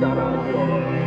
Not know.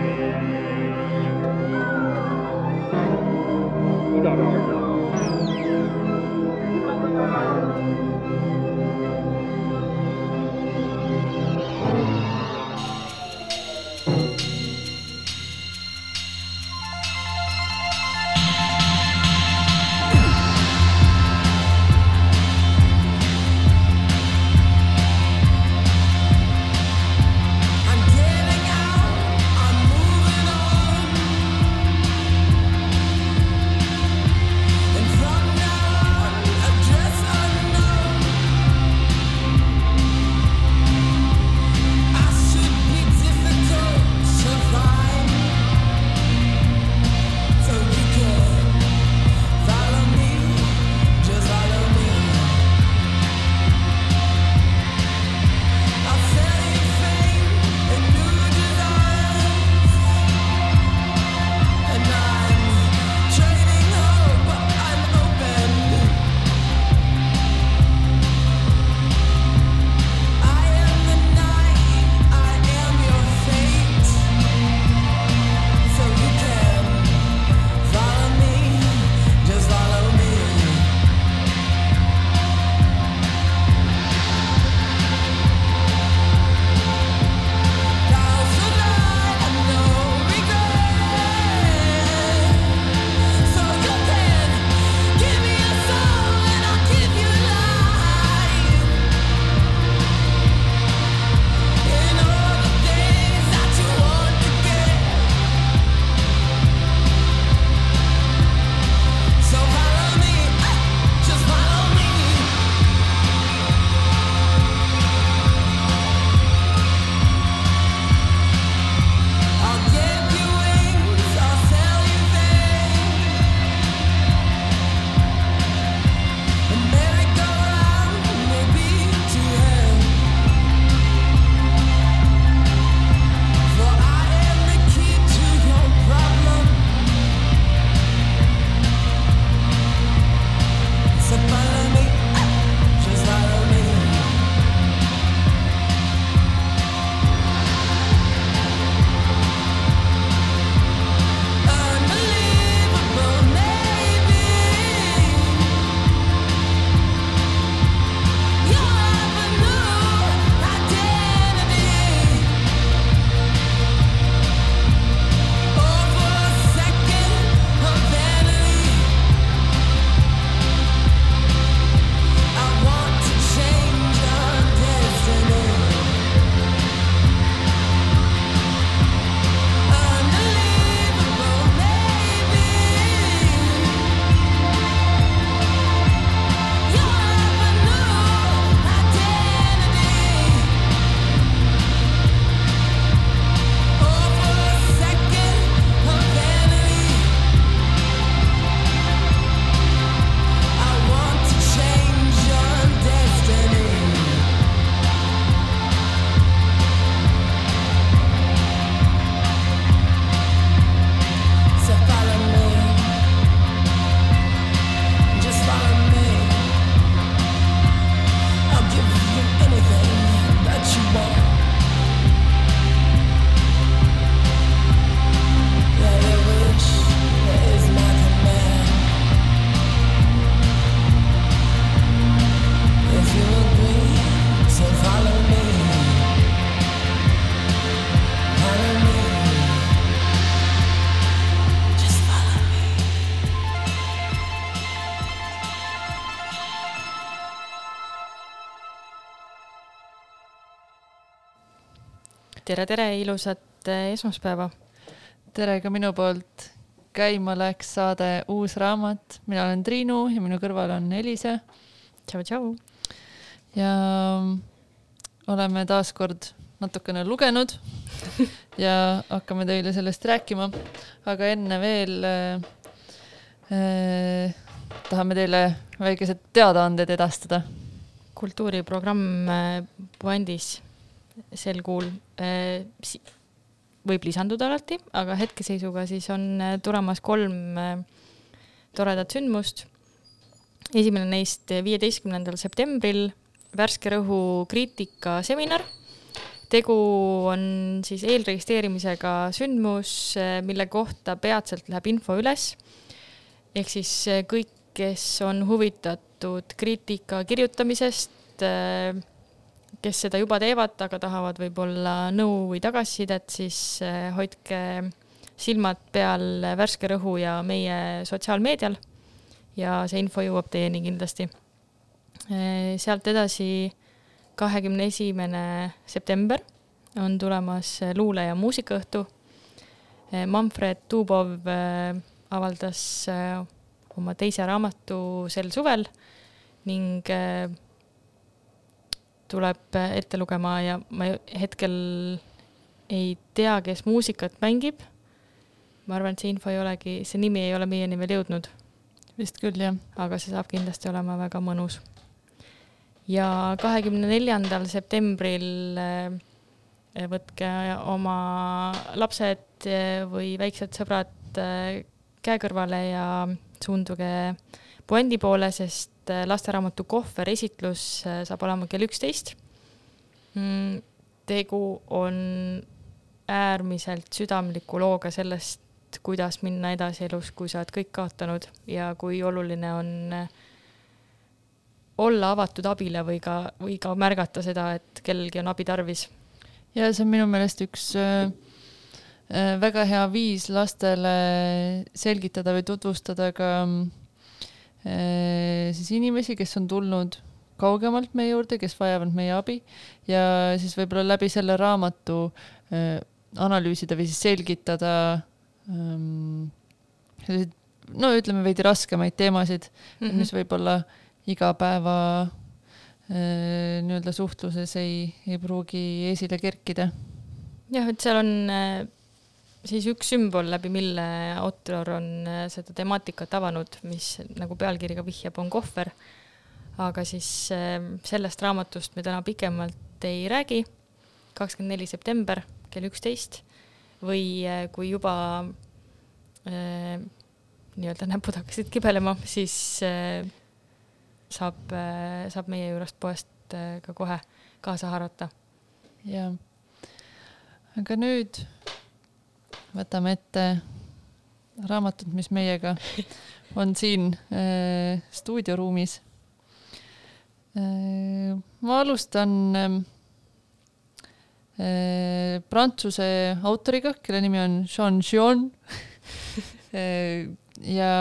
Tere, tere, ilusat eh, esmaspäeva. tere ka minu poolt. käima läks saade Uus raamat, mina olen Triinu ja minu kõrval on Elise tšau, tšau. ja oleme taas kord natukene lugenud ja hakkame teile sellest rääkima. aga enne veel äh, äh, tahame teile väikesed teadaanded edastada. kultuuriprogramm äh, Puandis sel kuul äh, võib lisanduda alati, aga hetkeseisuga siis on äh, tulemas kolm äh, toredat sündmust. esimene neist viieteistkümnendal septembril värske rõhu kriitikaseminar. tegu on siis eelregistreerimisega sündmus, mille kohta peatselt läheb info üles. ehk siis kõik, kes on huvitatud kriitika kirjutamisest, kes seda juba teevad, aga tahavad võib-olla nõu või tagasisidet, siis eh, hoidke silmad peal Värske Rõhu ja meie sotsiaalmeedial ja see info jõuab teieni kindlasti. sealt edasi kahekümne esimene september on tulemas luule- ja muusikaõhtu. Manfred Dubov eh, avaldas eh, oma teise raamatu sel suvel ning eh, tuleb ette lugema ja ma hetkel ei tea, kes muusikat mängib. ma arvan, et see info ei olegi, see nimi ei ole meieni veel jõudnud, vist küll jah. aga see saab kindlasti olema väga mõnus. ja kahekümne neljandal septembril eh, võtke oma lapsed eh, või väiksed sõbrad eh, käe kõrvale ja suunduge puändi poole, sest eh, lasteraamatu kohver esitlus eh, saab olema kell üksteist. tegu on äärmiselt südamliku looga sellest, kuidas minna edasi elus, kui sa oled kõik kaotanud ja kui oluline on eh, olla avatud abile või ka, või ka märgata seda, et kellelgi on abi tarvis. ja see on minu meelest üks äh, äh, väga hea viis lastele selgitada või tutvustada ka äh, siis inimesi, kes on tulnud kaugemalt meie juurde, kes vajavad meie abi ja siis võib-olla läbi selle raamatu äh, analüüsida või siis selgitada ähm, selliseid no ütleme veidi raskemaid teemasid mm, -hmm. mis võib-olla igapäeva äh, nii-öelda suhtluses ei, ei pruugi esile kerkida. jah, et seal on äh, siis üks sümbol, läbi mille autor on äh, seda temaatikat avanud, mis nagu pealkiri ka vihjab, on kohver. aga siis äh, sellest raamatust me täna pikemalt ei räägi. kakskümmend neli september kell üksteist või äh, kui juba äh, nii-öelda näpud hakkasid kibelema, siis äh, saab äh,, saab meie juurest poest äh, ka kohe kaasa haarata. ja, aga nüüd võtame ette raamatut, mis meiega on siin äh, stuudioruumis äh,. ma alustan äh, äh, prantsuse autoriga, kelle nimi on Jean Gion äh, ja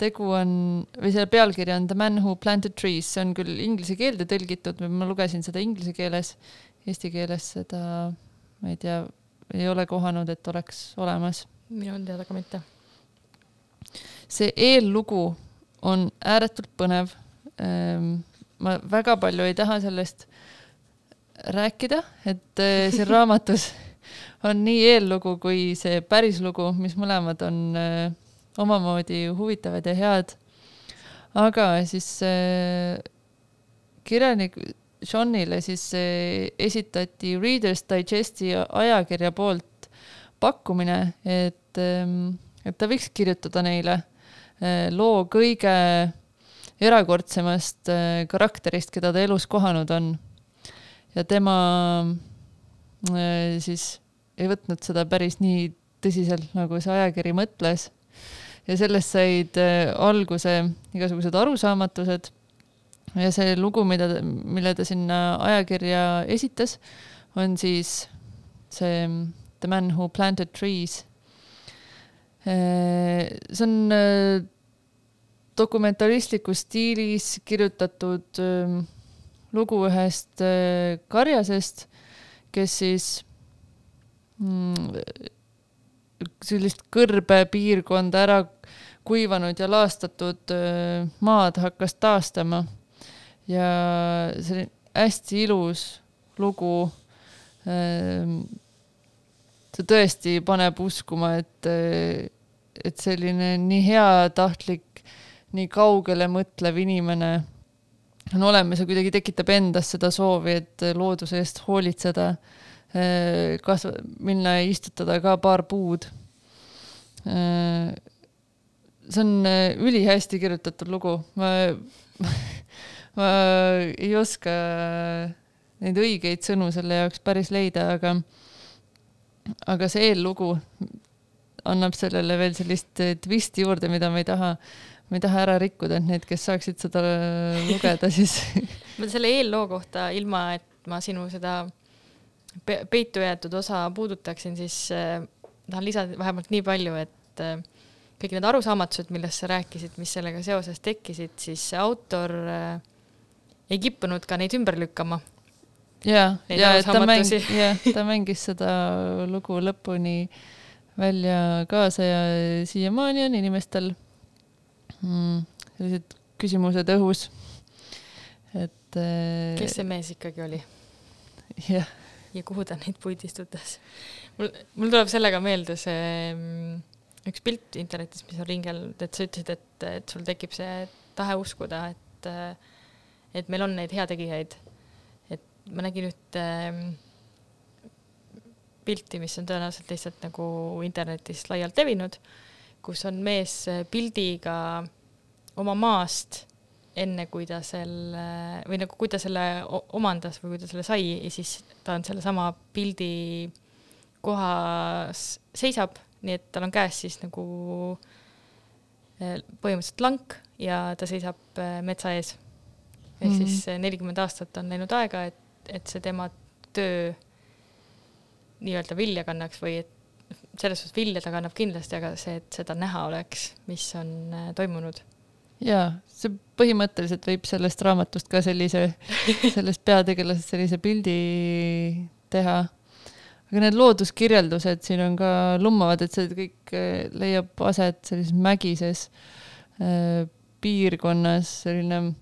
tegu on, või selle pealkiri on The man who planted trees, see on küll inglise keelde tõlgitud, ma lugesin seda inglise keeles, eesti keeles seda ma ei tea, ei ole kohanud, et oleks olemas. minul teada ka mitte. see eellugu on ääretult põnev. ma väga palju ei taha sellest rääkida, et äh, siin raamatus on nii eellugu kui see päris lugu, mis mõlemad on äh, omamoodi huvitavad ja head. aga siis äh, kirjanik Johnile siis äh, esitati Reader's Digesti ajakirja poolt pakkumine, et, et ta võiks kirjutada neile äh, loo kõige erakordsemast äh, karakterist, keda ta elus kohanud on. ja tema siis ei võtnud seda päris nii tõsiselt, nagu see ajakiri mõtles. ja sellest said alguse igasugused arusaamatused. Ja see lugu, mida, mille ta sinna ajakirja esitas, on siis see The man who planted trees. see on äh, dokumentalistlikus stiilis kirjutatud äh, lugu ühest äh, karjasest, kes siis mm, sellist kõrbepiirkonda ära kuivanud ja laastatud äh, maad hakkas taastama. Ja see oli hästi ilus lugu ähm, see tõesti paneb uskuma, et, et selline nii heatahtlik, nii kaugele mõtlev inimene on olemas ja kuidagi tekitab endas seda soovi, et looduse eest hoolitseda, kasva-, minna ja istutada ka paar puud. see on ülihästi kirjutatud lugu, ma, ma ei oska neid õigeid sõnu selle jaoks päris leida, aga aga see eellugu annab sellele veel sellist eh, twisti juurde, mida ma ei taha, ma ei taha ära rikkuda, et need, kes saaksid seda lugeda, siis ma selle eelloo kohta, ilma et ma sinu seda pe- peitu jäetud osa puudutaksin, siis äh, tahan lisada vähemalt nii palju, et äh, kõik need arusaamatused, millest sa rääkisid, mis sellega seoses tekkisid, siis autor äh, ei kippunud ka neid ümber lükkama. ja, ja ta mängis, jah, ta mängis seda lugu lõpuni välja kaasa ja siiamaani on inimestel mm, sellised küsimused õhus. et eh, kes see mees ikkagi oli jah, ja kuhu ta neid puidistutas? mul, mul tuleb sellega meelde see mm, üks pilt internetis, mis on ringelnud, et sa ütlesid, et, et sul tekib see tahe uskuda, et, et meil on neid heategijaid. et ma nägin ühte mm, pilti, mis on tõenäoliselt lihtsalt nagu internetis laialt levinud, kus on mees pildiga oma maast, enne kui ta selle või nagu, kui ta selle omandas või kui ta selle sai ja siis ta on sellesama pildi kohas seisab, nii et tal on käes siis nagu eh, põhimõtteliselt lank ja ta seisab metsa ees. Ehk Mhm. siis eh, nelikümmend aastat on läinud aega, et, et see tema töö nii-öelda vilja kannaks või et selles suhtes vilja ta kannab kindlasti, aga see, et seda näha oleks, mis on eh, toimunud. ja see põhimõtteliselt võib sellest raamatust ka sellise, sellest peategelasest sellise pildi teha. aga need looduskirjeldused siin on ka lummavad, et see kõik eh, leiab aset sellises mägises piirkonnas, selline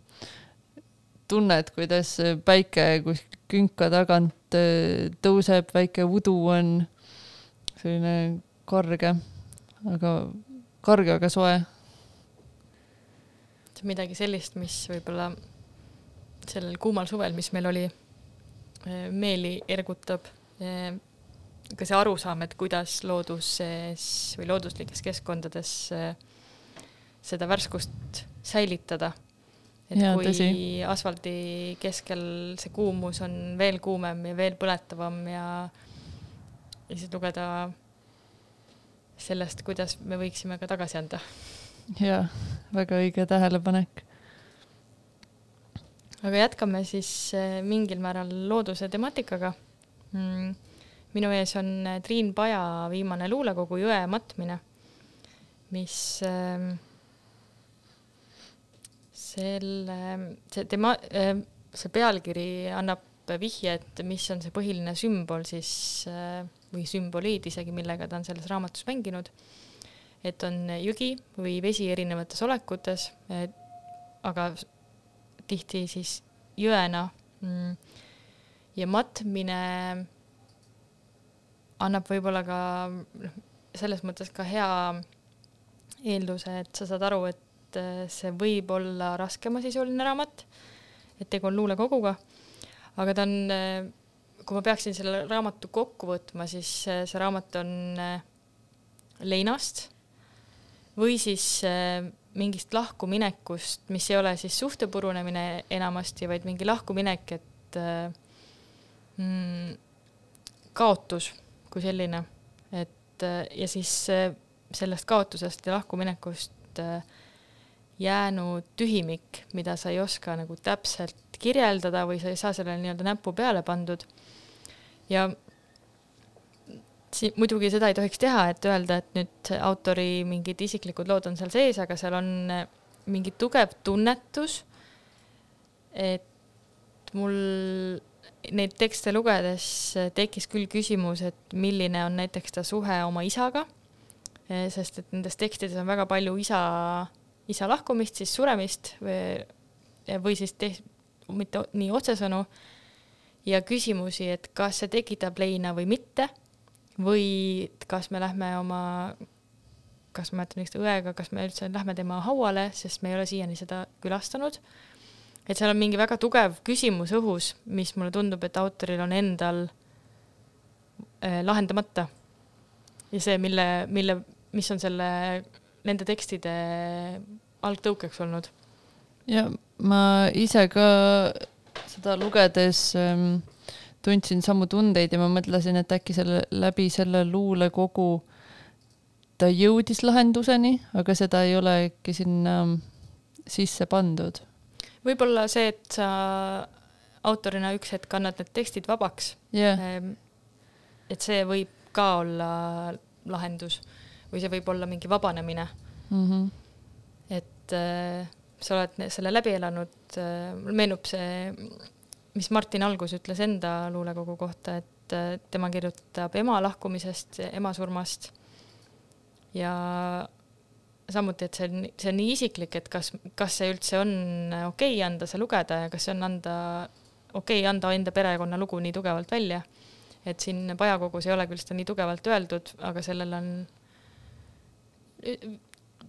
tunned, kuidas päike kuskil künka tagant eh, tõuseb, väike udu on selline karge, aga karge, aga soe see on midagi sellist, mis võib-olla sellel kuumal suvel, mis meil oli, meeli ergutab. ka see arusaam, et kuidas looduses või looduslikes keskkondades seda värskust säilitada. Et Jaa, kui tõsi. asfaldi keskel see kuumus on veel kuumem ja veel põletavam ja, ja siis lugeda sellest, kuidas me võiksime ka tagasi anda jaa, väga õige tähelepanek. aga jätkame siis eh, mingil määral looduse temaatikaga mm.. minu ees on eh, Triin Paja viimane luulekogu Jõe matmine, mis ähm, selle, see tema, see pealkiri annab vihje, et mis on see põhiline sümbol siis äh, või sümboliid isegi, millega ta on selles raamatus mänginud. et on jõgi või vesi erinevates olekutes, aga tihti siis jõena mm. ja matmine annab võib-olla ka noh, selles mõttes ka hea eelduse, et sa saad aru, et eh, see võib olla raskemasisuline raamat, et tegu on luulekoguga, aga ta on, kui ma peaksin selle raamatu kokku võtma, siis eh, see raamat on leinast või siis mingist lahkuminekust, mis ei ole siis suhte purunemine enamasti, vaid mingi lahkuminek, et äh, mm, kaotus kui selline, et äh, ja siis äh, sellest kaotusest ja lahkuminekust äh, jäänud tühimik, mida sa ei oska nagu täpselt kirjeldada või sa ei saa sellele nii-öelda näppu peale pandud. ja si- muidugi seda ei tohiks teha, et öelda, et nüüd autori mingid isiklikud lood on seal sees, aga seal on äh, mingi tugev tunnetus, et mul neid tekste lugedes tekkis küll küsimus, et milline on näiteks ta suhe oma isaga, sest et nendes tekstides on väga palju isa, isa lahkumist, siis suremist või, või siis te, mitte nii otsesõnu ja küsimusi, et kas see tekitab leina või mitte või kas me lähme oma, kas ma mäletan vist õega, kas me üldse lähme tema hauale, sest me ei ole siiani seda külastanud. et seal on mingi väga tugev küsimus õhus, mis mulle tundub, et autoril on endal äh, lahendamata. ja see, mille, mille, mis on selle, nende tekstide algtõukeks olnud. ja ma ise ka seda lugedes ähm, tundsin samu tundeid ja ma mõtlesin, et äkki selle läbi selle luulekogu ta jõudis lahenduseni, aga seda ei ole äkki sinna sisse pandud. võib-olla see, et sa autorina üks hetk annad need tekstid vabaks, jah, et see võib ka olla lahendus või see võib olla mingi vabanemine, Mhm. et äh, sa oled selle läbi elanud äh,, mul meenub see, mis Martin Algus ütles enda luulekogu kohta, et äh, tema kirjutab ema lahkumisest, ema surmast ja samuti, et see on, see on nii isiklik, et kas, kas see üldse on okei okay anda see lugeda ja kas see on anda, okei okay anda enda perekonna lugu nii tugevalt välja. et siin Pajakogus ei ole küll seda nii tugevalt öeldud, aga sellel on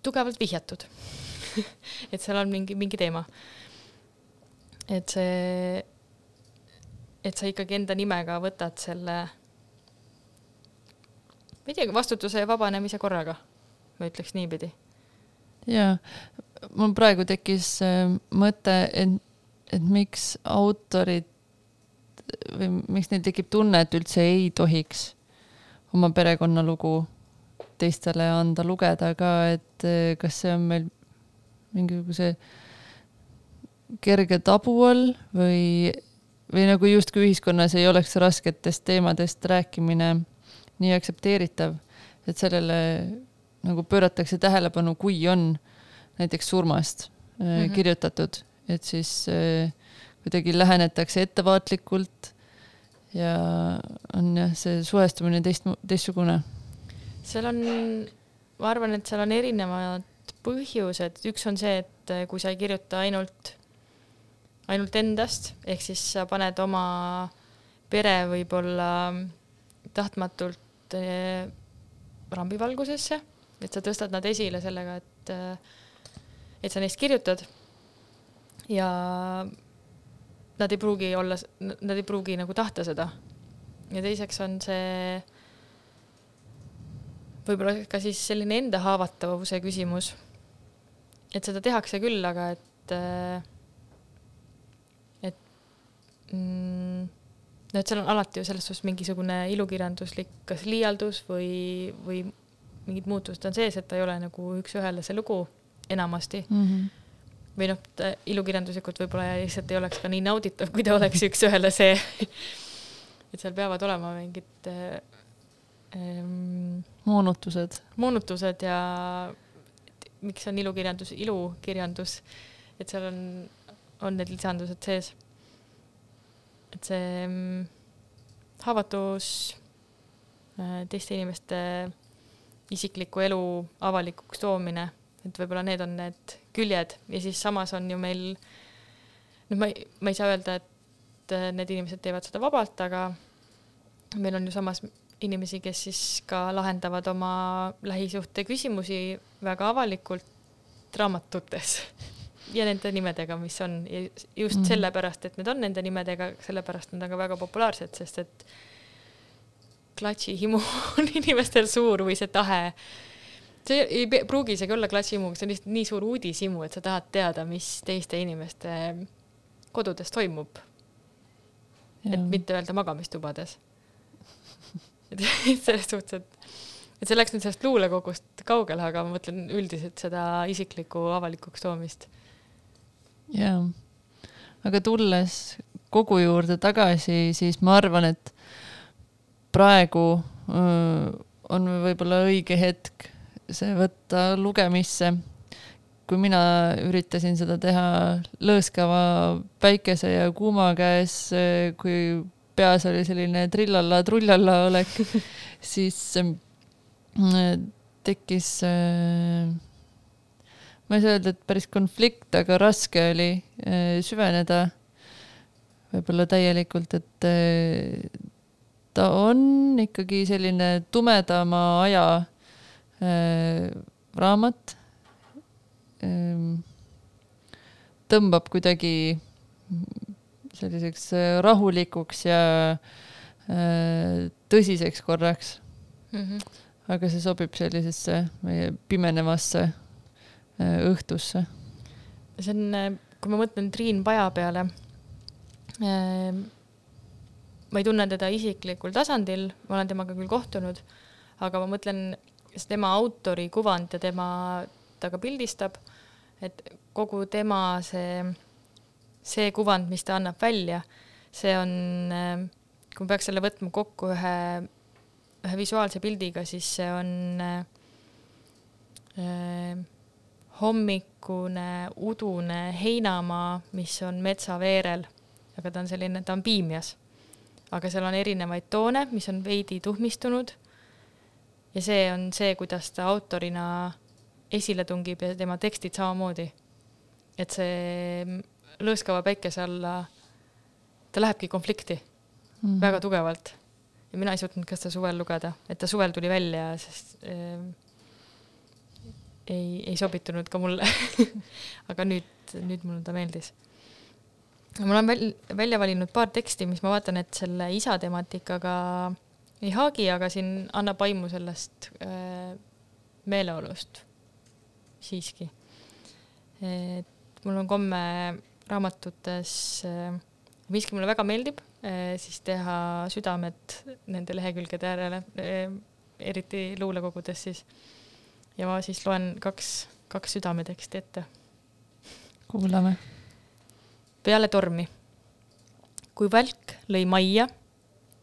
tugevalt vihjatud. et seal on mingi, mingi teema. et see, et sa ikkagi enda nimega võtad selle, ma ei teagi, vastutuse ja vabanemise korraga, ma ütleks niipidi. jaa, mul praegu tekkis äh, mõte, et, et miks autorid või miks neil tekib tunne, et üldse ei tohiks oma perekonnalugu teistele anda lugeda ka, et äh, kas see on meil mingisuguse kerge tabu all või, või nagu justkui ühiskonnas ei oleks rasketest teemadest rääkimine nii aktsepteeritav, et sellele nagu pööratakse tähelepanu, kui on näiteks surmast mm. -hmm. kirjutatud, et siis äh, kuidagi lähenetakse ettevaatlikult ja on jah, see suhestumine teist, teistsugune. Seal on, ma arvan, et seal on erinevad põhjused, üks on see, et eh, kui sa ei kirjuta ainult, ainult endast, ehk siis sa paned oma pere võib-olla tahtmatult eh, rambivalgusesse, et sa tõstad nad esile sellega, et, et sa neist kirjutad ja nad ei pruugi olla, nad ei pruugi nagu tahta seda. ja teiseks on see võib-olla ka siis selline enda haavatavuse küsimus. et seda tehakse küll, aga et, et mm, no et seal on alati ju selles suhtes mingisugune ilukirjanduslik kas liialdus või, või mingid muutused on sees, et ta ei ole nagu üks-ühele see lugu enamasti Mm -hmm. või noh, ilukirjanduslikult võib-olla lihtsalt ei oleks ka nii nauditav, kui ta oleks üks-ühele see. et seal peavad olema mingid äh, ähm, moonutused. moonutused ja miks on ilukirjandus ilukirjandus, et seal on, on need lisandused sees. et see haavatus, teiste inimeste isikliku elu avalikuks toomine, et võib-olla need on need küljed ja siis samas on ju meil, noh, ma ei, ma ei saa öelda, et äh, need inimesed teevad seda vabalt, aga meil on ju samas inimesi, kes siis ka lahendavad oma lähisuhte küsimusi väga avalikult raamatutes ja nende nimedega, mis on ja just mm sellepärast, et need on nende nimedega, sellepärast nad on ka väga populaarsed, sest et klatšihimu on inimestel suur või see tahe. see ei pruugi isegi olla klatšihimu, see on lihtsalt nii suur uudishimu, et sa tahad teada, mis teiste inimeste kodudes toimub, et mitte öelda magamistubades. Et selles suhtes, et, et see läks nüüd sellest luulekogust kaugele, aga ma mõtlen üldiselt seda isiklikku avalikuks toomist. jaa, aga tulles kogu juurde tagasi, siis ma arvan, et praegu on võib-olla õige hetk see võtta lugemisse. kui mina üritasin seda teha lõõskava päikese ja kuuma käes, kui peas oli selline trillalla-trullalla olek, siis mm, tekkis äh, ma ei saa öelda, et päris konflikt, aga raske oli äh, süveneda võib-olla täielikult, et äh, ta on ikkagi selline tumedama aja äh, raamat ähm,. tõmbab kuidagi selliseks äh, rahulikuks ja äh, tõsiseks korraks, Mm -hmm. aga see sobib sellisesse meie pimenevasse äh, õhtusse. see on, kui ma mõtlen Triin Paja peale, ma ei tunne teda isiklikul tasandil, ma olen temaga küll kohtunud, aga ma mõtlen, tema autori kuvand ja tema, ta ka pildistab, et kogu tema see, see kuvand, mis ta annab välja, see on, kui ma peaks selle võtma kokku ühe, ühe visuaalse pildiga, siis see on äh, äh, hommikune udune heinamaa, mis on metsaveerel, aga ta on selline, ta on piimias. aga seal on erinevaid toone, mis on veidi tuhmistunud. ja see on see, kuidas ta autorina esile tungib ja tema tekstid samamoodi. et see lõõskava päikese alla, ta lähebki konflikti mm -hmm. väga tugevalt. ja mina ei suutnud ka seda suvel lugeda, et ta suvel tuli välja, sest äh, ei, ei sobitunud ka mulle. aga nüüd, nüüd mulle ta meeldis. ma olen väl, välja valinud paar teksti, mis ma vaatan, et selle isa temaatikaga ei haagi, aga siin annab aimu sellest äh, meeleolust siiski. et mul on komme raamatutes äh,, miski mulle väga meeldib äh,, siis teha südamed nende lehekülgede äärele äh,, eriti luulekogudes siis. ja ma siis loen kaks, kaks südameteksti ette. kuulame. peale tormi. kui välk lõi majja,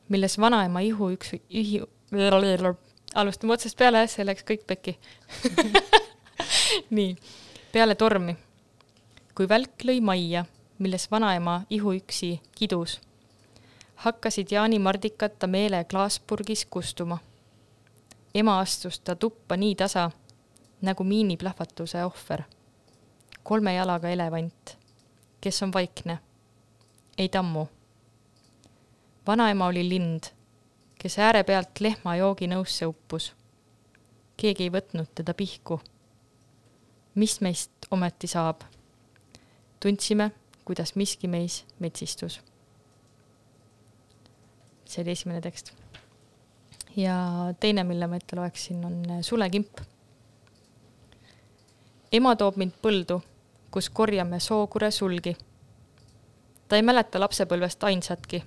milles vanaema ihu üks ühi-, alustame otsast peale, see läks kõik pekki. nii, peale tormi. Kui välk lõi majja, milles vanaema ihuüksi kidus, hakkasid jaanimardikad ta meele klaaspurgis kustuma. ema astus ta tuppa nii tasa, nagu miiniplahvatuse ohver. kolme jalaga elevant kes on vaikne, ei tammu. vanaema oli lind, kes ääre pealt lehma jooginõusse uppus. keegi ei võtnud teda pihku. mis meist ometi saab? Tundsime, kuidas miski meis metsistus. see oli esimene tekst. ja teine, mille ma ette loeksin, on sulekimp. ema toob mind põldu kus korjame sookure sulgi. ta ei mäleta lapsepõlvest ainsatki,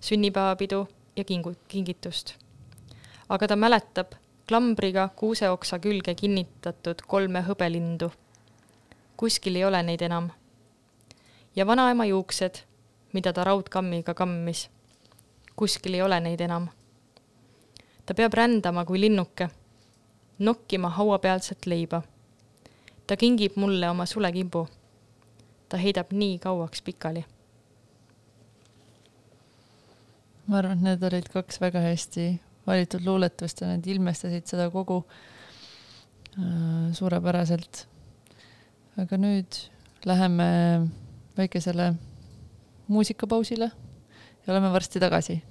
sünnipäevapidu ja kingu-, kingitust. aga ta mäletab klambriga kuuseoksa külge kinnitatud kolme hõbelindu. kuskil ei ole neid enam. Ja vanaema juuksed, mida ta raudkammiga kammis. kuskil ei ole neid enam. ta peab rändama kui linnuke, nokkima hauapealset leiba ta kingib mulle oma sulekimbu. ta heidab nii kauaks pikali. ma arvan, et need olid kaks väga hästi valitud luuletust ja need ilmestasid seda kogu äh, suurepäraselt. aga nüüd läheme väikesele muusikapausile ja oleme varsti tagasi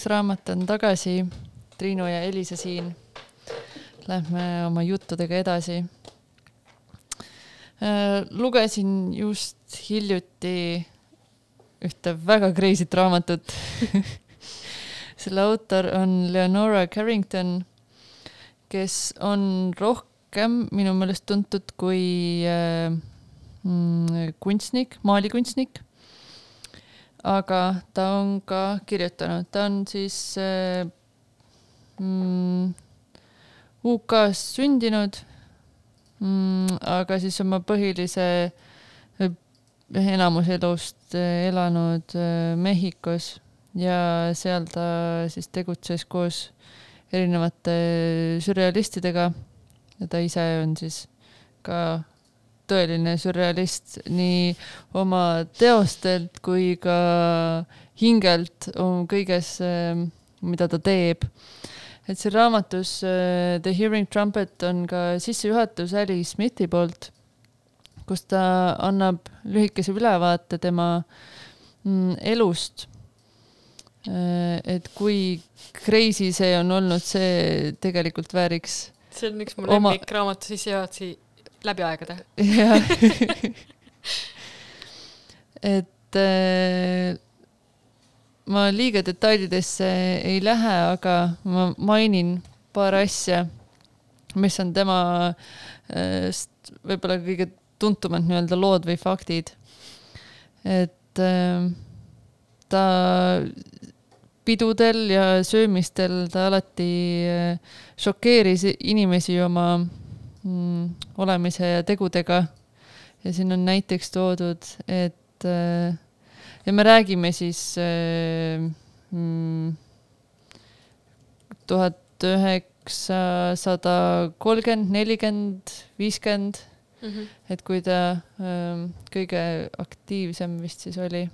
uus raamat on tagasi. Triinu ja Elisa siin. Lähme oma juttudega edasi. lugesin just hiljuti ühte väga crazy't raamatut selle autor on Leonora Carrington, kes on rohkem minu meelest tuntud kui äh, mm, kunstnik, maalikunstnik aga ta on ka kirjutanud, ta on siis äh, mm, UK-s sündinud mm,, aga siis oma põhilise äh, enamus elust äh, elanud Mehhikos ja seal ta siis tegutses koos erinevate sürrealistidega ja ta ise on siis ka tõeline sürrealist nii oma teostelt kui ka hingelt kõiges, mida ta teeb. et siin raamatus äh, The Hearing Trumpet on ka sissejuhatus Ali Smithi poolt, kus ta annab lühikese ülevaate tema mm, elust. et kui crazy see on olnud, see tegelikult vääriks see on üks mu Oma- lemmikraamatu sissejuhatusi läbi aegade. et äh, ma liiga detailidesse ei lähe, aga ma mainin paar asja, mis on tema äh, võib-olla kõige tuntumad nii-öelda lood või faktid. et äh, ta pidudel ja söömistel ta alati äh, šokeeris inimesi oma mm, olemise ja tegudega. ja siin on näiteks toodud, et äh, ja me räägime siis äh, mm, tuhat üheksasada kolmkümmend, nelikümmend, viiskümmend, et kui ta äh, kõige aktiivsem vist siis oli.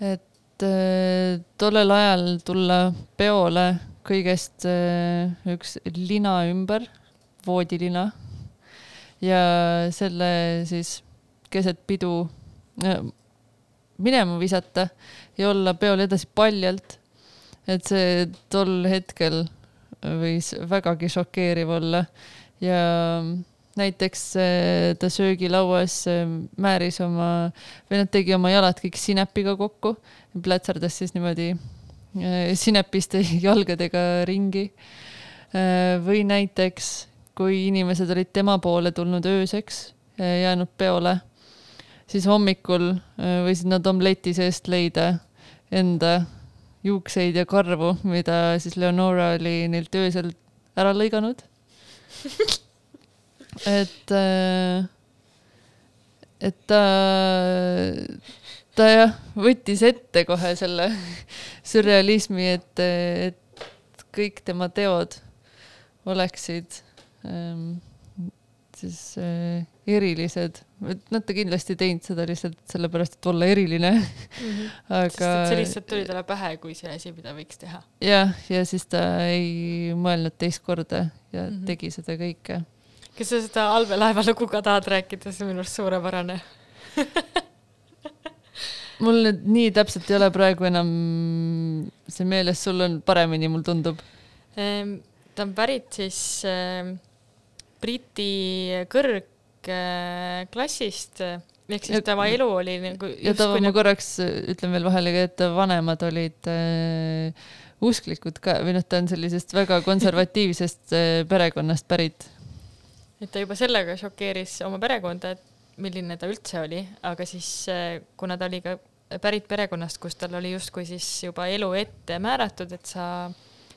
et äh, tollel ajal tulla peole kõigest äh, üks lina ümber, voodilina ja selle siis keset pidu minema visata ja olla peol edasi paljalt. et see tol hetkel võis vägagi šokeeriv olla ja näiteks äh, ta söögilauas äh, määris oma või noh, tegi oma jalad kõik sinepiga kokku, plätserdas siis niimoodi äh, sinepiste jalgadega ringi. või näiteks, kui inimesed olid tema poole tulnud ööseks, jäänud peole, siis hommikul äh, võisid nad omleti seest leida enda juukseid ja karvu, mida siis Leonora oli neilt öösel ära lõiganud. et, et ta, ta jah, võttis ette kohe selle sürrealismi, et, et kõik tema teod oleksid siis äh, erilised. et ta kindlasti ei teinud seda lihtsalt sellepärast, et olla eriline, aga aga see lihtsalt tuli talle pähe kui see asi, mida võiks teha. jah, ja siis ta ei mõelnud teist korda ja mm. -hmm. tegi seda kõike. kas sa seda allveelaeva lugu ka tahad rääkida, see on minu arust suurepärane. mul nüüd nii täpselt ei ole praegu enam see meeles, sul on paremini, mul tundub. Ehm, ta on pärit siis ähm, Briti kõrgklassist, ehk siis tema elu oli nagu ja ta, ma nagu korraks ütlen veel vahele ka, et ta vanemad olid äh, usklikud ka või noh, ta on sellisest väga konservatiivsest äh, perekonnast pärit. et ta juba sellega šokeeris oma perekonda, et milline ta üldse oli, aga siis äh, kuna ta oli ka pärit perekonnast, kus tal oli justkui siis juba elu ette määratud, et sa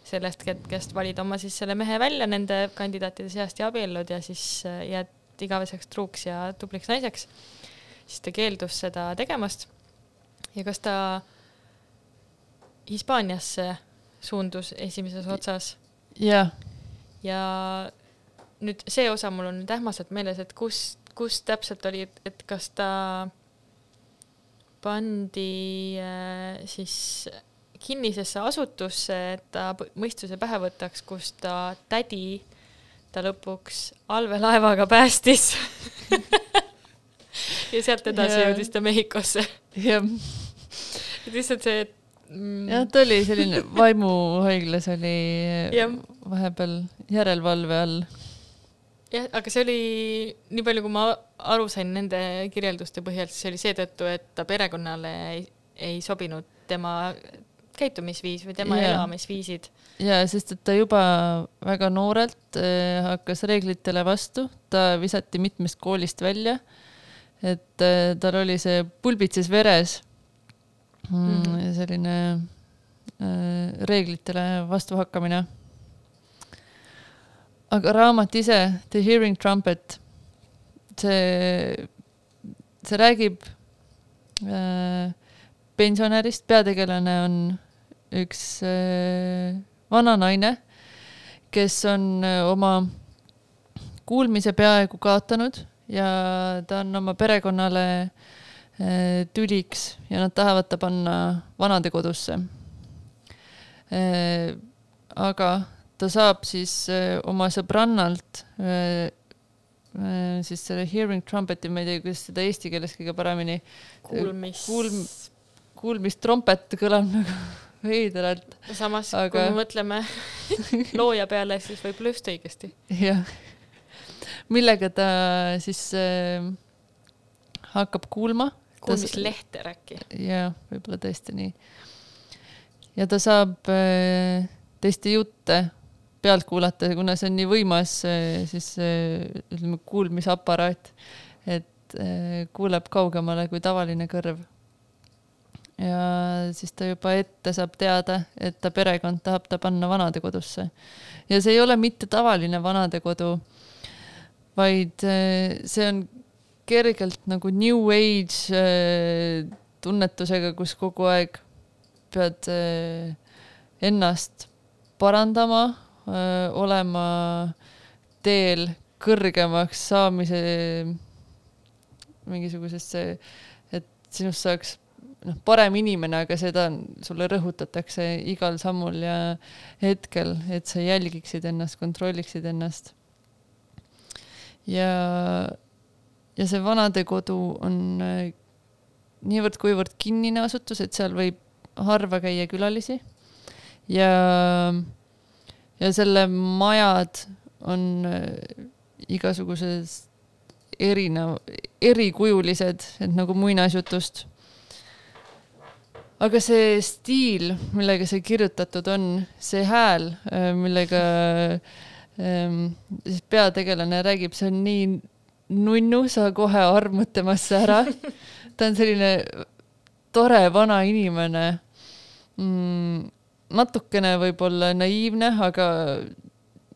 sellest hetkest valid oma siis selle mehe välja nende kandidaatide seast ja abiellud ja siis äh, jääd igaveseks truuks ja tubliks naiseks, siis ta keeldus seda tegemast. ja kas ta Hispaaniasse suundus esimeses otsas jah, ja nüüd see osa mul on nüüd ähmaselt meeles, et kus, kus täpselt oli, et kas ta pandi äh, siis kinnisesse asutusse, et ta mõistuse pähe võtaks, kus ta tädi ta lõpuks allveelaevaga päästis. ja sealt edasi Jaa. jõudis ta Mehhikosse. jah, et lihtsalt see, et mm, jah, ta oli selline vaimuhaiglas oli Jah. vahepeal järelevalve all. jah, aga see oli, nii palju, kui ma aru sain nende kirjelduste põhjal, siis see oli seetõttu, et ta perekonnale ei, ei sobinud tema käitumisviis või tema yeah. elamisviisid. ja sest, et ta juba väga noorelt äh, hakkas reeglitele vastu, ta visati mitmest koolist välja. et äh, tal oli see pulbitses veres mm, Mhm. selline äh, reeglitele vastuhakkamine. aga raamat ise, The Hearing Trumpet, see, see räägib äh, pensionärist, peategelane on üks äh, vana naine, kes on äh, oma kuulmise peaaegu kaotanud ja ta on oma perekonnale äh, tüliks ja nad tahavad ta panna vanadekodusse. Aga ta saab siis oma sõbrannalt siis selle hearing trumpet'i, ma ei tea, kuidas seda eesti keeles kõige paremini kuulmis kuulm- kuulmistrompet kõlab nagu veidralt, samas aga- kui me mõtleme looja peale, siis võib-olla just õigesti. jah. millega ta siis äh, hakkab kuulma. kuulmislehter äkki. jaa, võib-olla tõesti nii. ja ta saab äh, teiste jutte pealt kuulata, kuna see on nii võimas äh, siis äh, ütleme kuulmisaparaat, et äh, kuuleb kaugemale kui tavaline kõrv. Ja siis ta juba ette saab teada, et ta perekond tahab ta panna vanadekodusse. ja see ei ole mitte tavaline vanadekodu, vaid äh, see on kergelt nagu new age äh, tunnetusega, kus kogu aeg pead äh, ennast parandama, olema teel kõrgemaks saamise mingisugusesse, et sinust saaks noh, parem inimene, aga seda sulle rõhutatakse igal sammul ja hetkel, et sa jälgiksid ennast, kontrolliksid ennast. ja, ja see vanadekodu on äh, niivõrd-kuivõrd kinnine asutus, et seal võib harva käia külalisi ja, ja selle majad on äh, igasuguses erinev, erikujulised, et nagu muinasjutust. Aga see stiil, millega see kirjutatud on, see hääl, millega ähm, siis peategelane räägib, see on nii nunnu, sa kohe armud temasse ära. ta on selline tore vana inimene mm,. natukene võib-olla naiivne, aga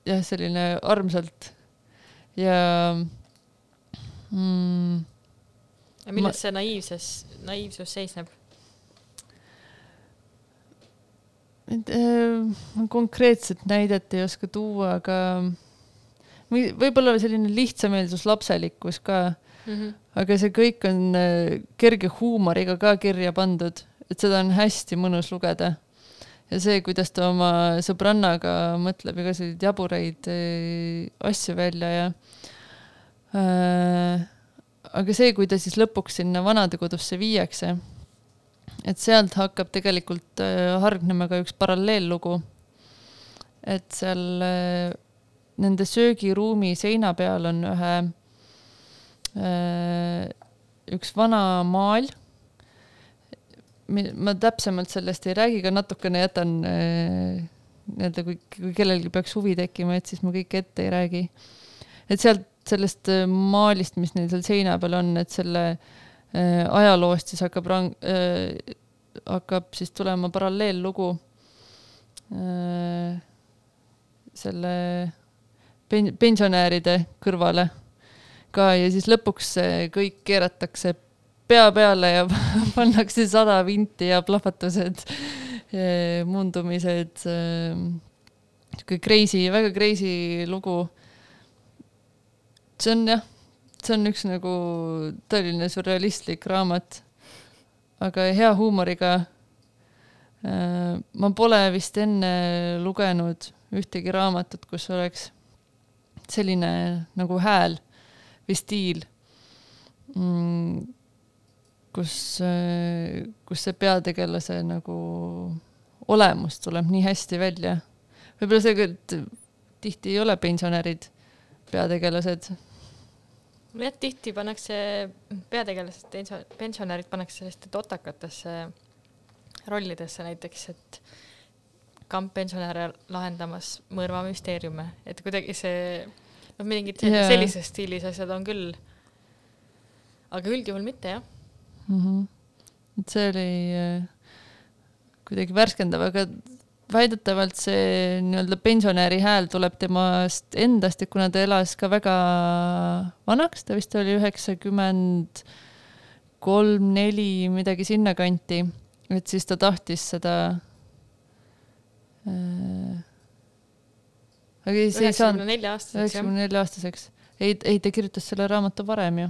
jah, selline armsalt ja mm, ja milles Ma... see naiivsus, naiivsus seisneb? et, äh, konkreetset näidet ei oska tuua, aga või- võib-olla selline lihtsameelsus, lapselikkus ka, Mm -hmm. aga see kõik on äh, kerge huumoriga ka kirja pandud, et seda on hästi mõnus lugeda. ja see, kuidas ta oma sõbrannaga mõtleb igasuguseid jaburaid äh, asju välja ja äh, aga see, kui ta siis lõpuks sinna vanadekodusse viiakse, et sealt hakkab tegelikult äh, hargnema ka üks paralleellugu. et seal äh, nende söögiruumi seina peal on ühe äh, üks vana maal. ma täpsemalt sellest ei räägi, aga natukene jätan nii-öelda, kui, kui kellelgi peaks huvi tekkima, et siis ma kõike ette ei räägi. et sealt sellest maalist, mis neil seal seina peal on, et selle äh, ajaloost siis hakkab rang- äh,, hakkab siis tulema paralleellugu äh, selle pen-, pensionäride kõrvale ka ja siis lõpuks kõik keeratakse pea peale ja pannakse sada vinti ja plahvatused, muundumised, sihuke crazy, väga crazy lugu. see on jah, see on üks nagu tõeline sürrealistlik raamat, aga hea huumoriga. ma pole vist enne lugenud ühtegi raamatut, kus oleks selline nagu hääl või stiil mm,, kus, kus see peategelase nagu olemus tuleb nii hästi välja. võib-olla see, et tihti ei ole pensionärid peategelased. jah, tihti pannakse peategelased, pensionärid pannakse selliste totakatesse rollidesse näiteks, et kamppensionäre lahendamas mõrvamüsteeriume, et kuidagi see, noh, mingid yeah. sellises stiilis asjad on küll. aga üldjuhul mitte jah. mm. -hmm. et see oli äh, kuidagi värskendav, aga väidetavalt see nii-öelda pensionäri hääl tuleb temast endast, et kuna ta elas ka väga vanaks, ta vist oli üheksakümmend kolm, neli, midagi sinnakanti, et siis ta tahtis seda äh, aga ei- see ei saanud üheksakümne nelja aastaseks üheksakümne nelja aastaseks, ei, ei ta kirjutas selle raamatu varem ju.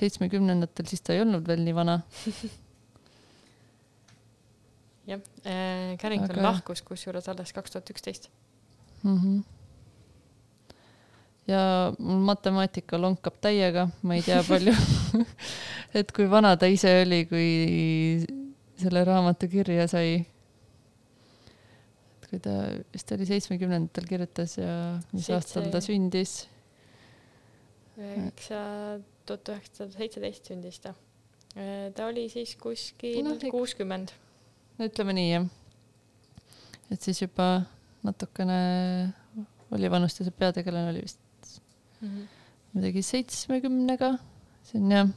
seitsmekümnendatel, siis ta ei olnud veel nii vana. jah, Carrington Aga- lahkus kusjuures alles kaks tuhat üksteist. -hmm. ja mul matemaatika lonkab täiega, ma ei tea palju, et kui vana ta ise oli, kui selle raamatu kirja sai. et kui ta vist oli seitsmekümnendatel kirjutas ja mis Seitse- aastal ta sündis. üheksa, tuhat üheksasada seitseteist sündis ta. ta oli siis kuskil kuuskümmend. no ütleme nii jah. et siis juba natukene oli vanust ja see peategelane oli vist midagi seitsmekümnega, see on jah.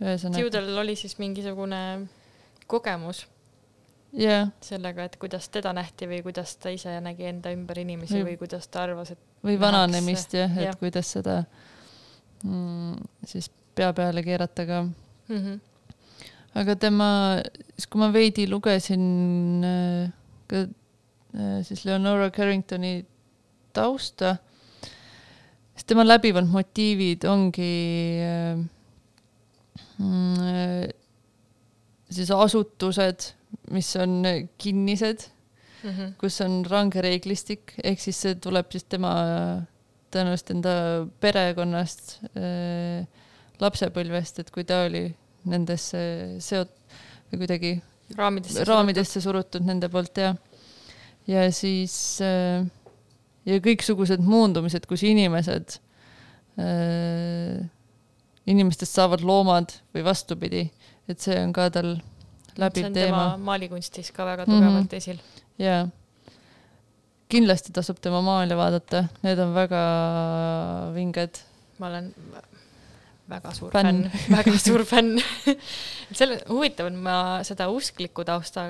ühesõnaga, Judel oli siis mingisugune kogemus jah, sellega, et kuidas teda nähti või kuidas ta ise nägi enda ümber inimesi Või- või kuidas ta arvas, et või vananemist jah, et jah. kuidas seda mm, siis pea peale keerata ka. mm -hmm. Aga tema, siis kui ma veidi lugesin äh, ka äh, siis Leonora Carringtoni tausta, siis tema läbivad motiivid ongi äh, mm, siis asutused, mis on kinnised Mm -hmm. kus on range reeglistik, ehk siis see tuleb siis tema tõenäoliselt enda perekonnast lapsepõlvest, et kui ta oli nendesse seot- või kuidagi raamidesse. raamidesse surutud nende poolt ja, ja siis äh, ja kõiksugused muundumised, kus inimesed äh,, inimestest saavad loomad või vastupidi, et see on ka tal läbiv see on teema tema maalikunstis ka väga tugevalt mm -hmm. esil. jaa. kindlasti tasub tema maale vaadata, need on väga vinged. ma olen väga suur Fänn. fänn, väga suur fänn. selle, huvitav on, ma seda uskliku tausta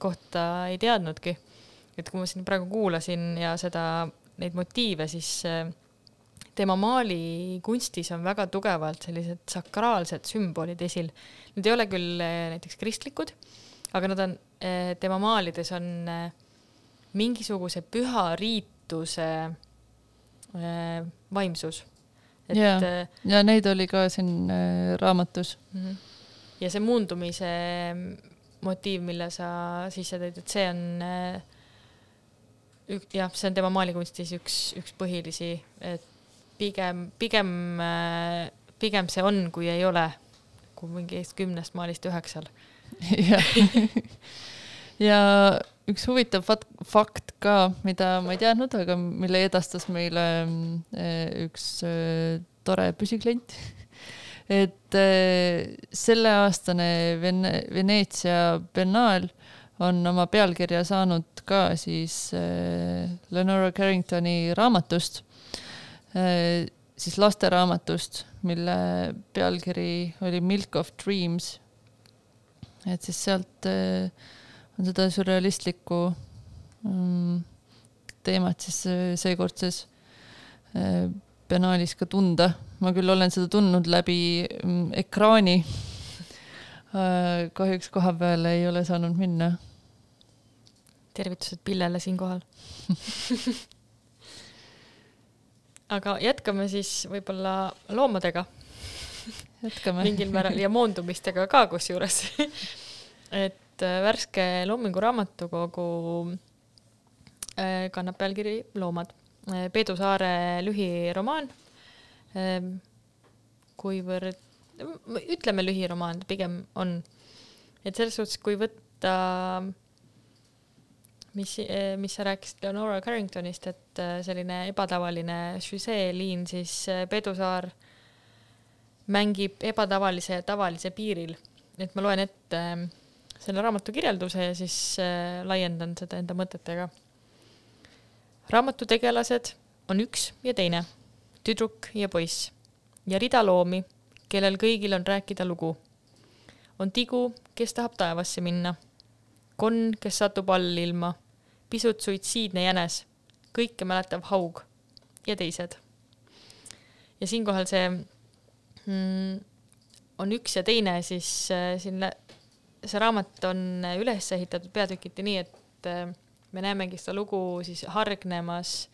kohta ei teadnudki. et kui ma siin praegu kuulasin ja seda, neid motiive, siis äh, tema maalikunstis on väga tugevalt sellised sakraalsed sümbolid esil. Need ei ole küll äh, näiteks kristlikud, aga nad on, tema maalides on mingisuguse püha riituse vaimsus. Et Jaa. äh, ja neid oli ka siin äh, raamatus. Mhm. ja see muundumise motiiv, mille sa sisse tõid, et see on äh, ük-, jah, see on tema maalikunstis üks, üks põhilisi, et pigem, pigem, pigem see on, kui ei ole, kui mingist kümnest maalist üheksal. jah. ja üks huvitav fakt ka, mida ma ei teadnud, aga mille edastas meile mm, üks äh, tore püsiklient. et äh, selleaastane Vene-, Veneetsia biennaal on oma pealkirja saanud ka siis Lenora Carringtoni raamatust, siis lasteraamatust, mille pealkiri oli Milk of Dreams. et siis sealt äh, seda sürrealistlikku mm, teemat siis äh, seekordses äh, biennaalis ka tunda. ma küll olen seda tundnud läbi mm, ekraani. kahjuks koha peale ei ole saanud minna. tervitused Pillele siinkohal. aga jätkame siis võib-olla loomadega jätkame. mingil määral ja moondumistega ka kusjuures. et äh, värske Loomingu Raamatukogu äh, kannab pealkiri Loomad. Peedu Saare lühiromaan. kuivõrd, ütleme lühiromaan pigem on, et selles suhtes, kui võtta, mis, mis sa rääkisid Leonora Carringtonist, et äh, selline ebatavaline süžeeliin, siis äh, Peedu Saar mängib ebatavalise ja tavalise piiril. et ma loen ette äh, selle raamatu kirjelduse ja siis äh, laiendan seda enda mõtetega. raamatu tegelased on üks ja teine, tüdruk ja poiss ja rida loomi, kellel kõigil on rääkida lugu. on tigu, kes tahab taevasse minna, konn, kes satub allilma, pisut suitsiidne jänes, kõike mäletav haug ja teised. ja siinkohal see mm, on üks ja teine, siis äh, siin see raamat on üles ehitatud peatükiti nii, et äh, me näemegi seda lugu siis hargnemas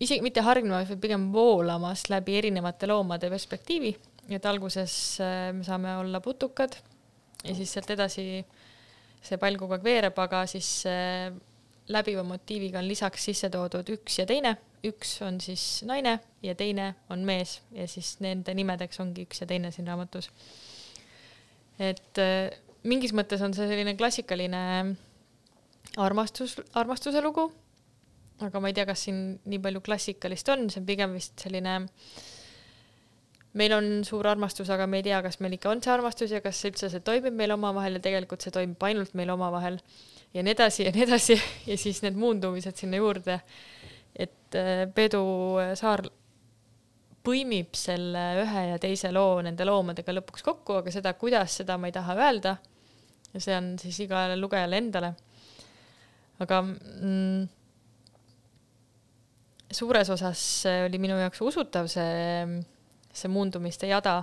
isegi mitte hargnemas, vaid pigem voolamas läbi erinevate loomade perspektiivi, et alguses äh, me saame olla putukad ja siis sealt edasi see pall kogu aeg veereb, aga siis äh, läbiva motiiviga on lisaks sisse toodud üks ja teine, üks on siis naine ja teine on mees. Ja siis nende nimedeks ongi üks ja teine siin raamatus. Et äh, mingis mõttes on see selline klassikaline armastus, armastuse lugu, aga ma ei tea, kas siin nii palju klassikalist on, see on pigem vist selline meil on suur armastus, aga me ei tea, kas meil ikka on see armastus ja kas üldse see toimib meil omavahel ja tegelikult see toimib ainult meil omavahel. Ja nii edasi ja nii edasi. Ja siis need muundumised sinna juurde. et äh, Peedu Saar põimib selle ühe ja teise loo nende loomadega lõpuks kokku, aga seda, kuidas, seda ma ei taha öelda. ja see on siis igale lugejale endale. aga mm, suures osas oli minu jaoks usutav see, see muundumiste jada.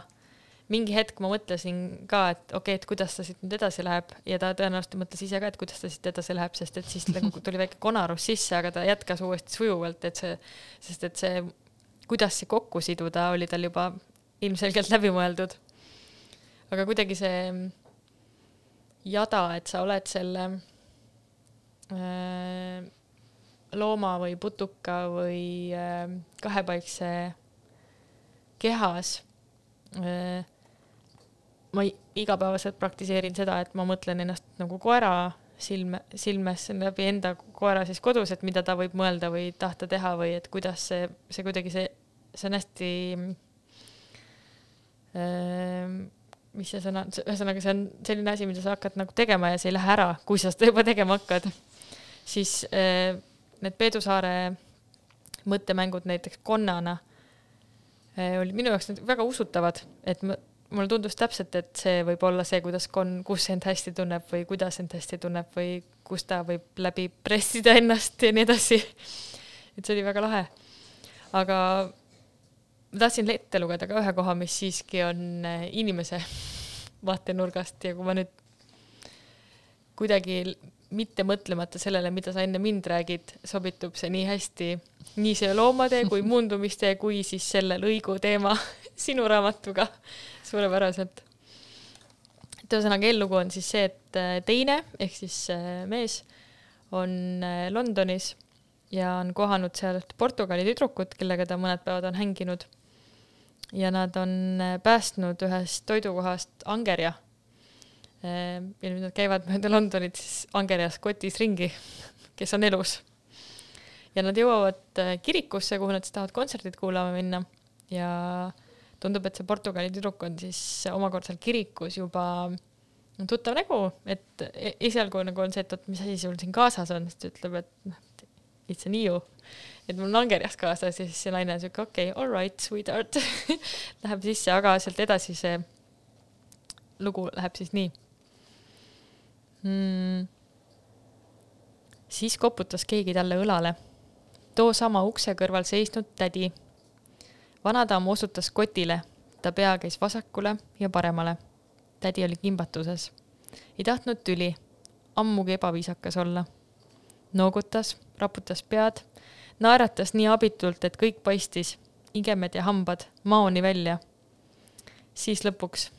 mingi hetk ma mõtlesin ka, et okei okay,, et kuidas ta siit nüüd edasi läheb ja ta tõenäoliselt mõtles ise ka, et kuidas ta siit edasi läheb, sest et siis nagu tuli väike konarus sisse, aga ta jätkas uuesti sujuvalt, et see, sest et see, kuidas see kokku siduda, oli tal juba ilmselgelt läbi mõeldud. aga kuidagi see jada, et sa oled selle äh, looma või putuka või äh, kahepaikse kehas äh,. ma igapäevaselt praktiseerin seda, et ma mõtlen ennast nagu koera silme, silmes läbi enda koera siis kodus, et mida ta võib mõelda või tahta teha või et kuidas see, see kuidagi see, see on hästi äh, mis see sõna, ühesõnaga see on selline asi, mida sa hakkad nagu tegema ja see ei lähe ära, kui sa seda juba tegema hakkad. siis äh, need Peedu Saare mõttemängud näiteks konnana äh, olid minu jaoks väga usutavad, et ma, mulle tundus täpselt, et see võib olla see, kuidas konn, kus end hästi tunneb või kuidas end hästi tunneb või kus ta võib läbi pressida ennast ja nii edasi. et see oli väga lahe. aga ma tahtsin ette lugeda ka ühe koha, mis siiski on äh, inimese vaatenurgast ja kui ma nüüd kuidagi mitte mõtlemata sellele, mida sa enne mind räägid, sobitub see nii hästi nii see loomade kui muundumiste kui siis selle lõigu teema sinu raamatuga suurepäraselt. et ühesõnaga eellugu on siis see, et äh, teine ehk siis äh, mees on Londonis ja on kohanud seal ühte Portugali tüdrukut, kellega ta mõned päevad on hänginud. Ja nad on äh, päästnud ühest toidukohast angerja. ja nüüd nad käivad mööda Londonit siis angerjas kotis ringi, kes on elus. ja nad jõuavad äh, kirikusse, kuhu nad siis tahavad kontserdit kuulama minna ja tundub, et see Portugali tüdruk on siis omakorda seal kirikus juba tuttav nägu, et e- esialgu nagu on see, et oot, mis asi sul siin kaasas on, siis ta ütleb, et noh, it's a new, et mul on angerjas kaasas ja siis see naine on siuke okei okay,, all right, sweetheart, läheb sisse, aga sealt edasi see lugu läheb siis nii mm.. siis koputas keegi talle õlale, too sama ukse kõrval seisnud tädi. vanadaam osutas kotile, ta pea käis vasakule ja paremale. tädi oli kimbatuses, ei tahtnud tüli, ammugi ebaviisakas olla noogutas, raputas pead, naeratas nii abitult, et kõik paistis, igemed ja hambad maoni välja. siis lõpuks.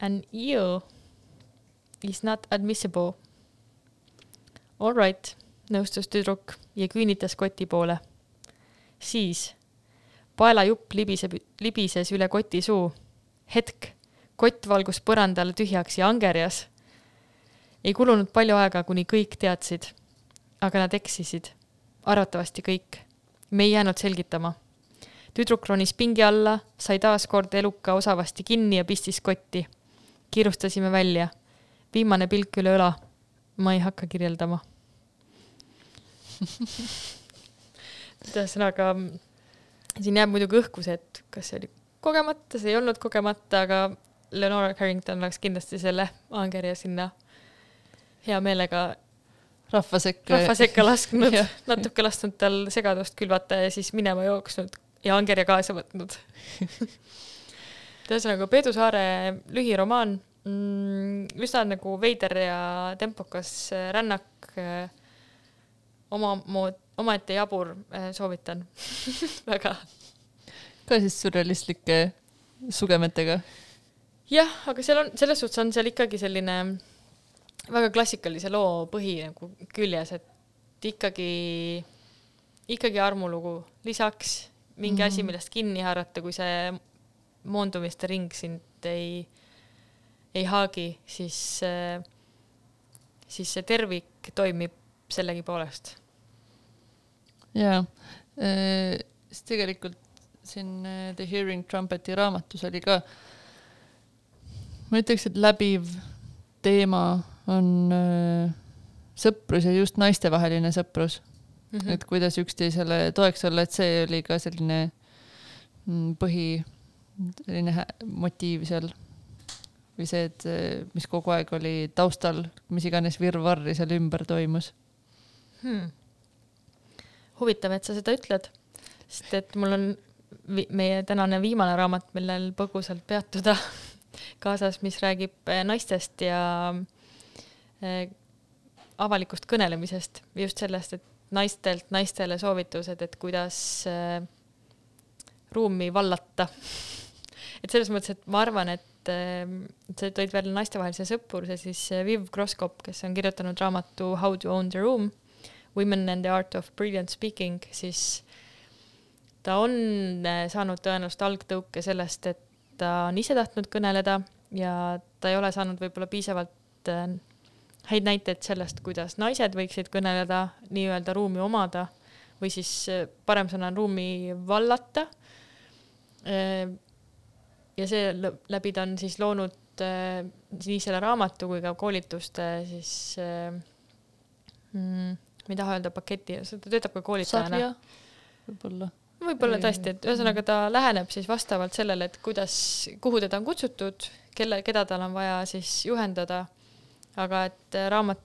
An ear is not admissible. All right, nõustus tüdruk ja küünitas koti poole. siis paelajupp libiseb, libises üle koti suu. hetk, kott valgus põrandale tühjaks ja angerjas ei kulunud palju aega, kuni kõik teadsid. aga nad eksisid. Arvatavasti kõik. me ei jäänud selgitama. tüdruk ronis pingi alla, sai taas kord eluka osavasti kinni ja pistis kotti. kiirustasime välja. viimane pilk üle õla. ma ei hakka kirjeldama. ühesõnaga, siin jääb muidugi õhku see, et kas see oli kogemata, see ei olnud kogemata, aga Lenora Carrington oleks kindlasti selle angerja sinna hea meelega rahva sekka. rahva sekka lasknud natuke lasknud tal segadust külvata ja siis minema jooksnud ja angerja kaasa võtnud. ühesõnaga Peedu Saare lühiromaan mm,, üsna nagu veider ja tempokas rännak äh, oma mood, omaette jabur, soovitan väga. ka siis sürrealistlike sugemetega. jah, aga seal on, selles suhtes on seal ikkagi selline väga klassikalise loo põhi nagu küljes, et ikkagi, ikkagi armulugu, lisaks mingi mm -hmm. asi, millest kinni haarata, kui see moondumiste ring sind ei, ei haagi, siis, siis see tervik toimib sellegipoolest. jaa, siis tegelikult siin äh, The Hearing Trumpeti raamatus oli ka, ma ütleks, et läbiv teema on äh, sõprus ja just naistevaheline sõprus mm, -hmm. et kuidas üksteisele toeks olla, et see oli ka selline mm, põhi, selline motiiv seal. või see, et äh, mis kogu aeg oli taustal, mis iganes virvarri seal ümber toimus. hmm.. huvitav, et sa seda ütled, sest et mul on vi meie tänane viimane raamat, millel põgusalt peatuda kaasas, mis räägib eh, naistest ja eh, avalikust kõnelemisest, just sellest, et naistelt naistele soovitused, et kuidas eh, ruumi vallata. et selles mõttes, et ma arvan, et eh, sa tõid välja naistevahelise sõpruse, siis Viv Groskop, kes on kirjutanud raamatu How to own the room, Women and the art of brilliant speaking, siis ta on saanud tõenäoliselt algtõuke sellest, et ta on ise tahtnud kõneleda ja ta ei ole saanud võib-olla piisavalt häid näiteid sellest, kuidas naised võiksid kõneleda, nii-öelda ruumi omada või siis eh, parem sõna on ruumi vallata. ja see läbi ta on siis loonud eh, nii selle raamatu kui ka koolituste siis eh, mm, ma ei taha öelda paketi, ta töötab ka koolitajana. võib-olla. võib-olla tõesti, et ühesõnaga ta läheneb siis vastavalt sellele, et kuidas, kuhu teda on kutsutud, kelle, keda tal on vaja siis juhendada. Aga et äh, raamat,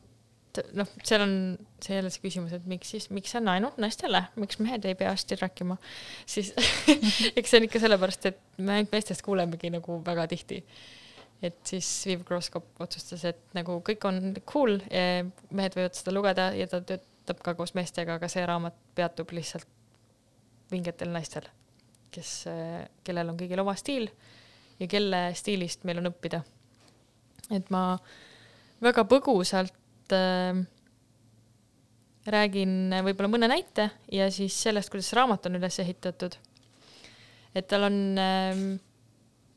noh, seal on see jälle see küsimus, et miks siis, miks see on ainult naistele, miks mehed ei pea hästi rääkima, siis eks see on ikka sellepärast, et me ainult meestest kuulemegi nagu väga tihti. et siis Viv Groskop otsustas, et nagu kõik on cool, mehed võivad seda lugeda ja ta töötab ka koos meestega, aga see raamat peatub lihtsalt vingetel naistel, kes, kellel on kõigil oma stiil ja kelle stiilist meil on õppida. et ma väga põgusalt äh, räägin võib-olla mõne näite ja siis sellest, kuidas raamat on üles ehitatud. et tal on äh,,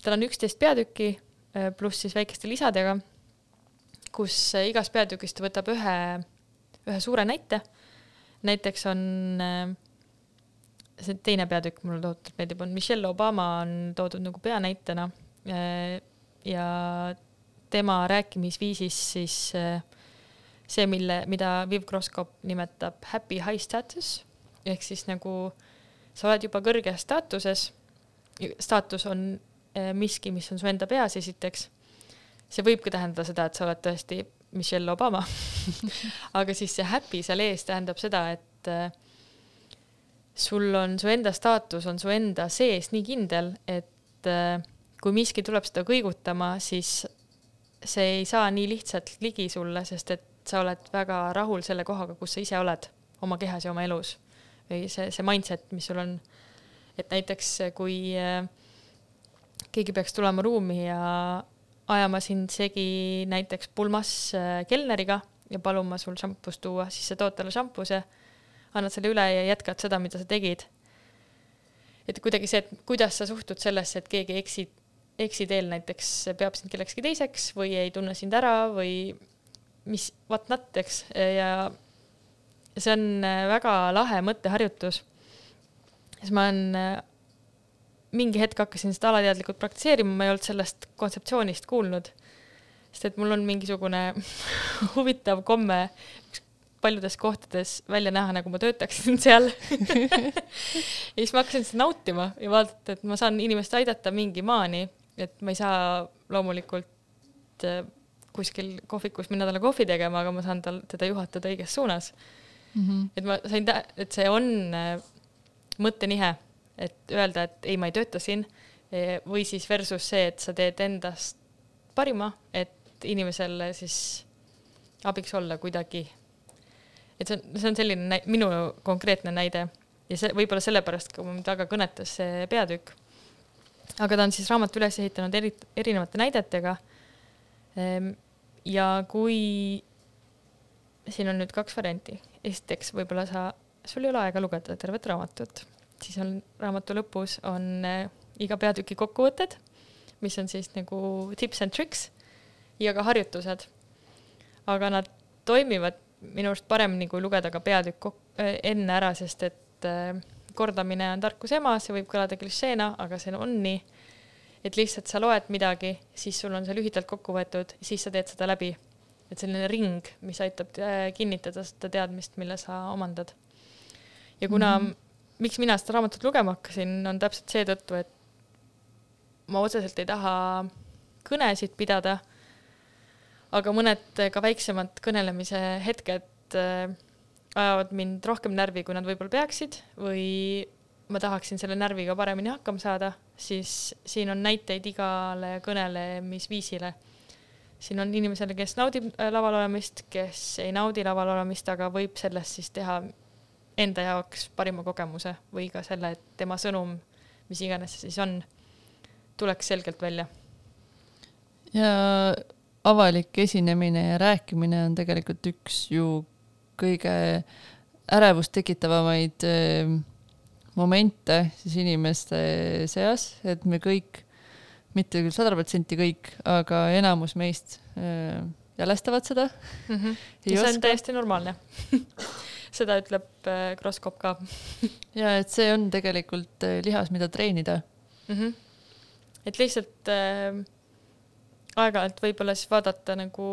tal on üksteist peatükki äh, pluss siis väikeste lisadega, kus äh, igas peatükis ta võtab ühe, ühe suure näite. näiteks on äh, see teine peatükk mulle tohutult meeldib, on Michelle Obama on toodud nagu peanäitena äh, ja tema rääkimisviisis siis äh, see, mille, mida Viv Groskop nimetab happy high status. Ehk siis nagu sa oled juba kõrges staatuses, staatus on äh, miski, mis on su enda peas esiteks, see võibki tähendada seda, et sa oled tõesti Michelle Obama. Aga siis see happy seal ees tähendab seda, et äh, sul on su enda staatus on su enda sees nii kindel, et kui miski tuleb seda kõigutama, siis see ei saa nii lihtsalt ligi sulle, sest et sa oled väga rahul selle kohaga, kus sa ise oled oma kehas ja oma elus või see, see mindset, mis sul on. et näiteks kui äh, keegi peaks tulema ruumi ja ajama sind segi näiteks pulmas äh, kelneriga ja paluma sul šampust tuua, siis sa tood talle šampuse, annad selle üle ja jätkad seda, mida sa tegid. et kuidagi see, et kuidas sa suhtud sellesse, et keegi eksi, eksiteel näiteks peab sind kellekski teiseks või ei tunne sind ära või mis, what not, eks, ja see on äh, väga lahe mõtteharjutus. siis ma olen äh, mingi hetk hakkasin seda alateadlikult praktiseerima, ma ei olnud sellest kontseptsioonist kuulnud. sest et mul on mingisugune huvitav komme paljudes kohtades välja näha, nagu ma töötaksin seal. ja siis ma hakkasin seda nautima ja vaadata, et ma saan inimest aidata mingi maani, et ma ei saa loomulikult äh, kuskil kohvikus minna talle kohvi tegema, aga ma saan tal, teda juhatada õiges suunas. Mm -hmm. et ma sain, et see on äh, mõttenihe, et öelda, et ei, ma ei tööta siin eh, või siis versus see, et sa teed endast parima, et inimesele siis abiks olla kuidagi. et see on, see on selline minu konkreetne näide ja see võib-olla sellepärast ka mind väga kõnetas see peatükk. Aga ta on siis raamatu üles ehitanud eri, erinevate näidetega. ja kui siin on nüüd kaks varianti, esiteks võib-olla sa, sul ei ole aega lugeda tervet raamatut, siis on raamatu lõpus on äh, iga peatüki kokkuvõtted, mis on siis nagu tips and tricks ja ka harjutused. aga nad toimivad minu arust paremini, kui lugeda ka peatükk äh, enne ära, sest et äh, kordamine on tarkuse ema, see võib kõlada klišeena, aga see on nii. et lihtsalt sa loed midagi, siis sul on see lühidalt kokku võetud, siis sa teed seda läbi. et selline ring, mis aitab äh, kinnitada seda teadmist, mille sa omandad. ja kuna mm, -hmm. miks mina seda raamatut lugema hakkasin, on täpselt seetõttu, et ma otseselt ei taha kõnesid pidada, aga mõned ka väiksemad kõnelemise hetked äh, ajavad mind rohkem närvi, kui nad võib-olla peaksid või ma tahaksin selle närviga paremini hakkama saada, siis siin on näiteid igale kõnelemisviisile. siin on inimesele, kes naudib äh, laval olemist, kes ei naudi laval olemist, aga võib sellest siis teha enda jaoks parima kogemuse või ka selle, et tema sõnum, mis iganes see siis on, tuleks selgelt välja. ja avalik esinemine ja rääkimine on tegelikult üks ju kõige ärevust tekitavamaid eh, momente siis inimeste seas, et me kõik, mitte küll sada protsenti kõik, aga enamus meist eh, jälestavad seda. mm. -hmm. See on täiesti normaalne. seda ütleb äh, Kroskop ka ja et see on tegelikult eh, lihas, mida treenida. mm. -hmm. et lihtsalt äh, aeg-ajalt võib-olla siis vaadata nagu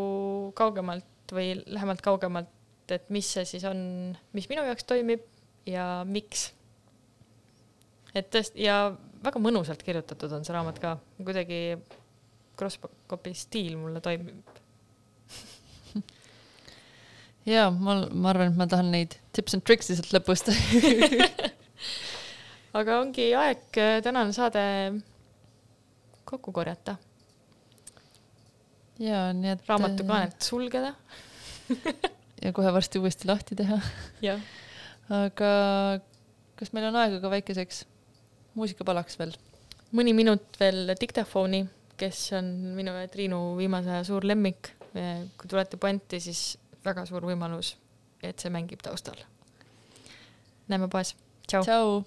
kaugemalt või lähemalt kaugemalt, et mis see siis on, mis minu jaoks toimib ja miks. et tõesti ja väga mõnusalt kirjutatud on see raamat ka, kuidagi Kroskopi stiil mulle toimib. ja ma, ma arvan, et ma tahan neid tips and tricks lihtsalt lõpust. aga ongi aeg äh, tänane saade kokku korjata, ja nii et. raamatukaanet sulgeda ja kohe varsti uuesti lahti teha. aga kas meil on aega ka väikeseks muusikapalaks veel? mõni minut veel diktafooni, kes on minu ja Triinu viimase aja suur lemmik. kui tulete puänti, siis väga suur võimalus, et see mängib taustal. näeme poes, tšau. tšau.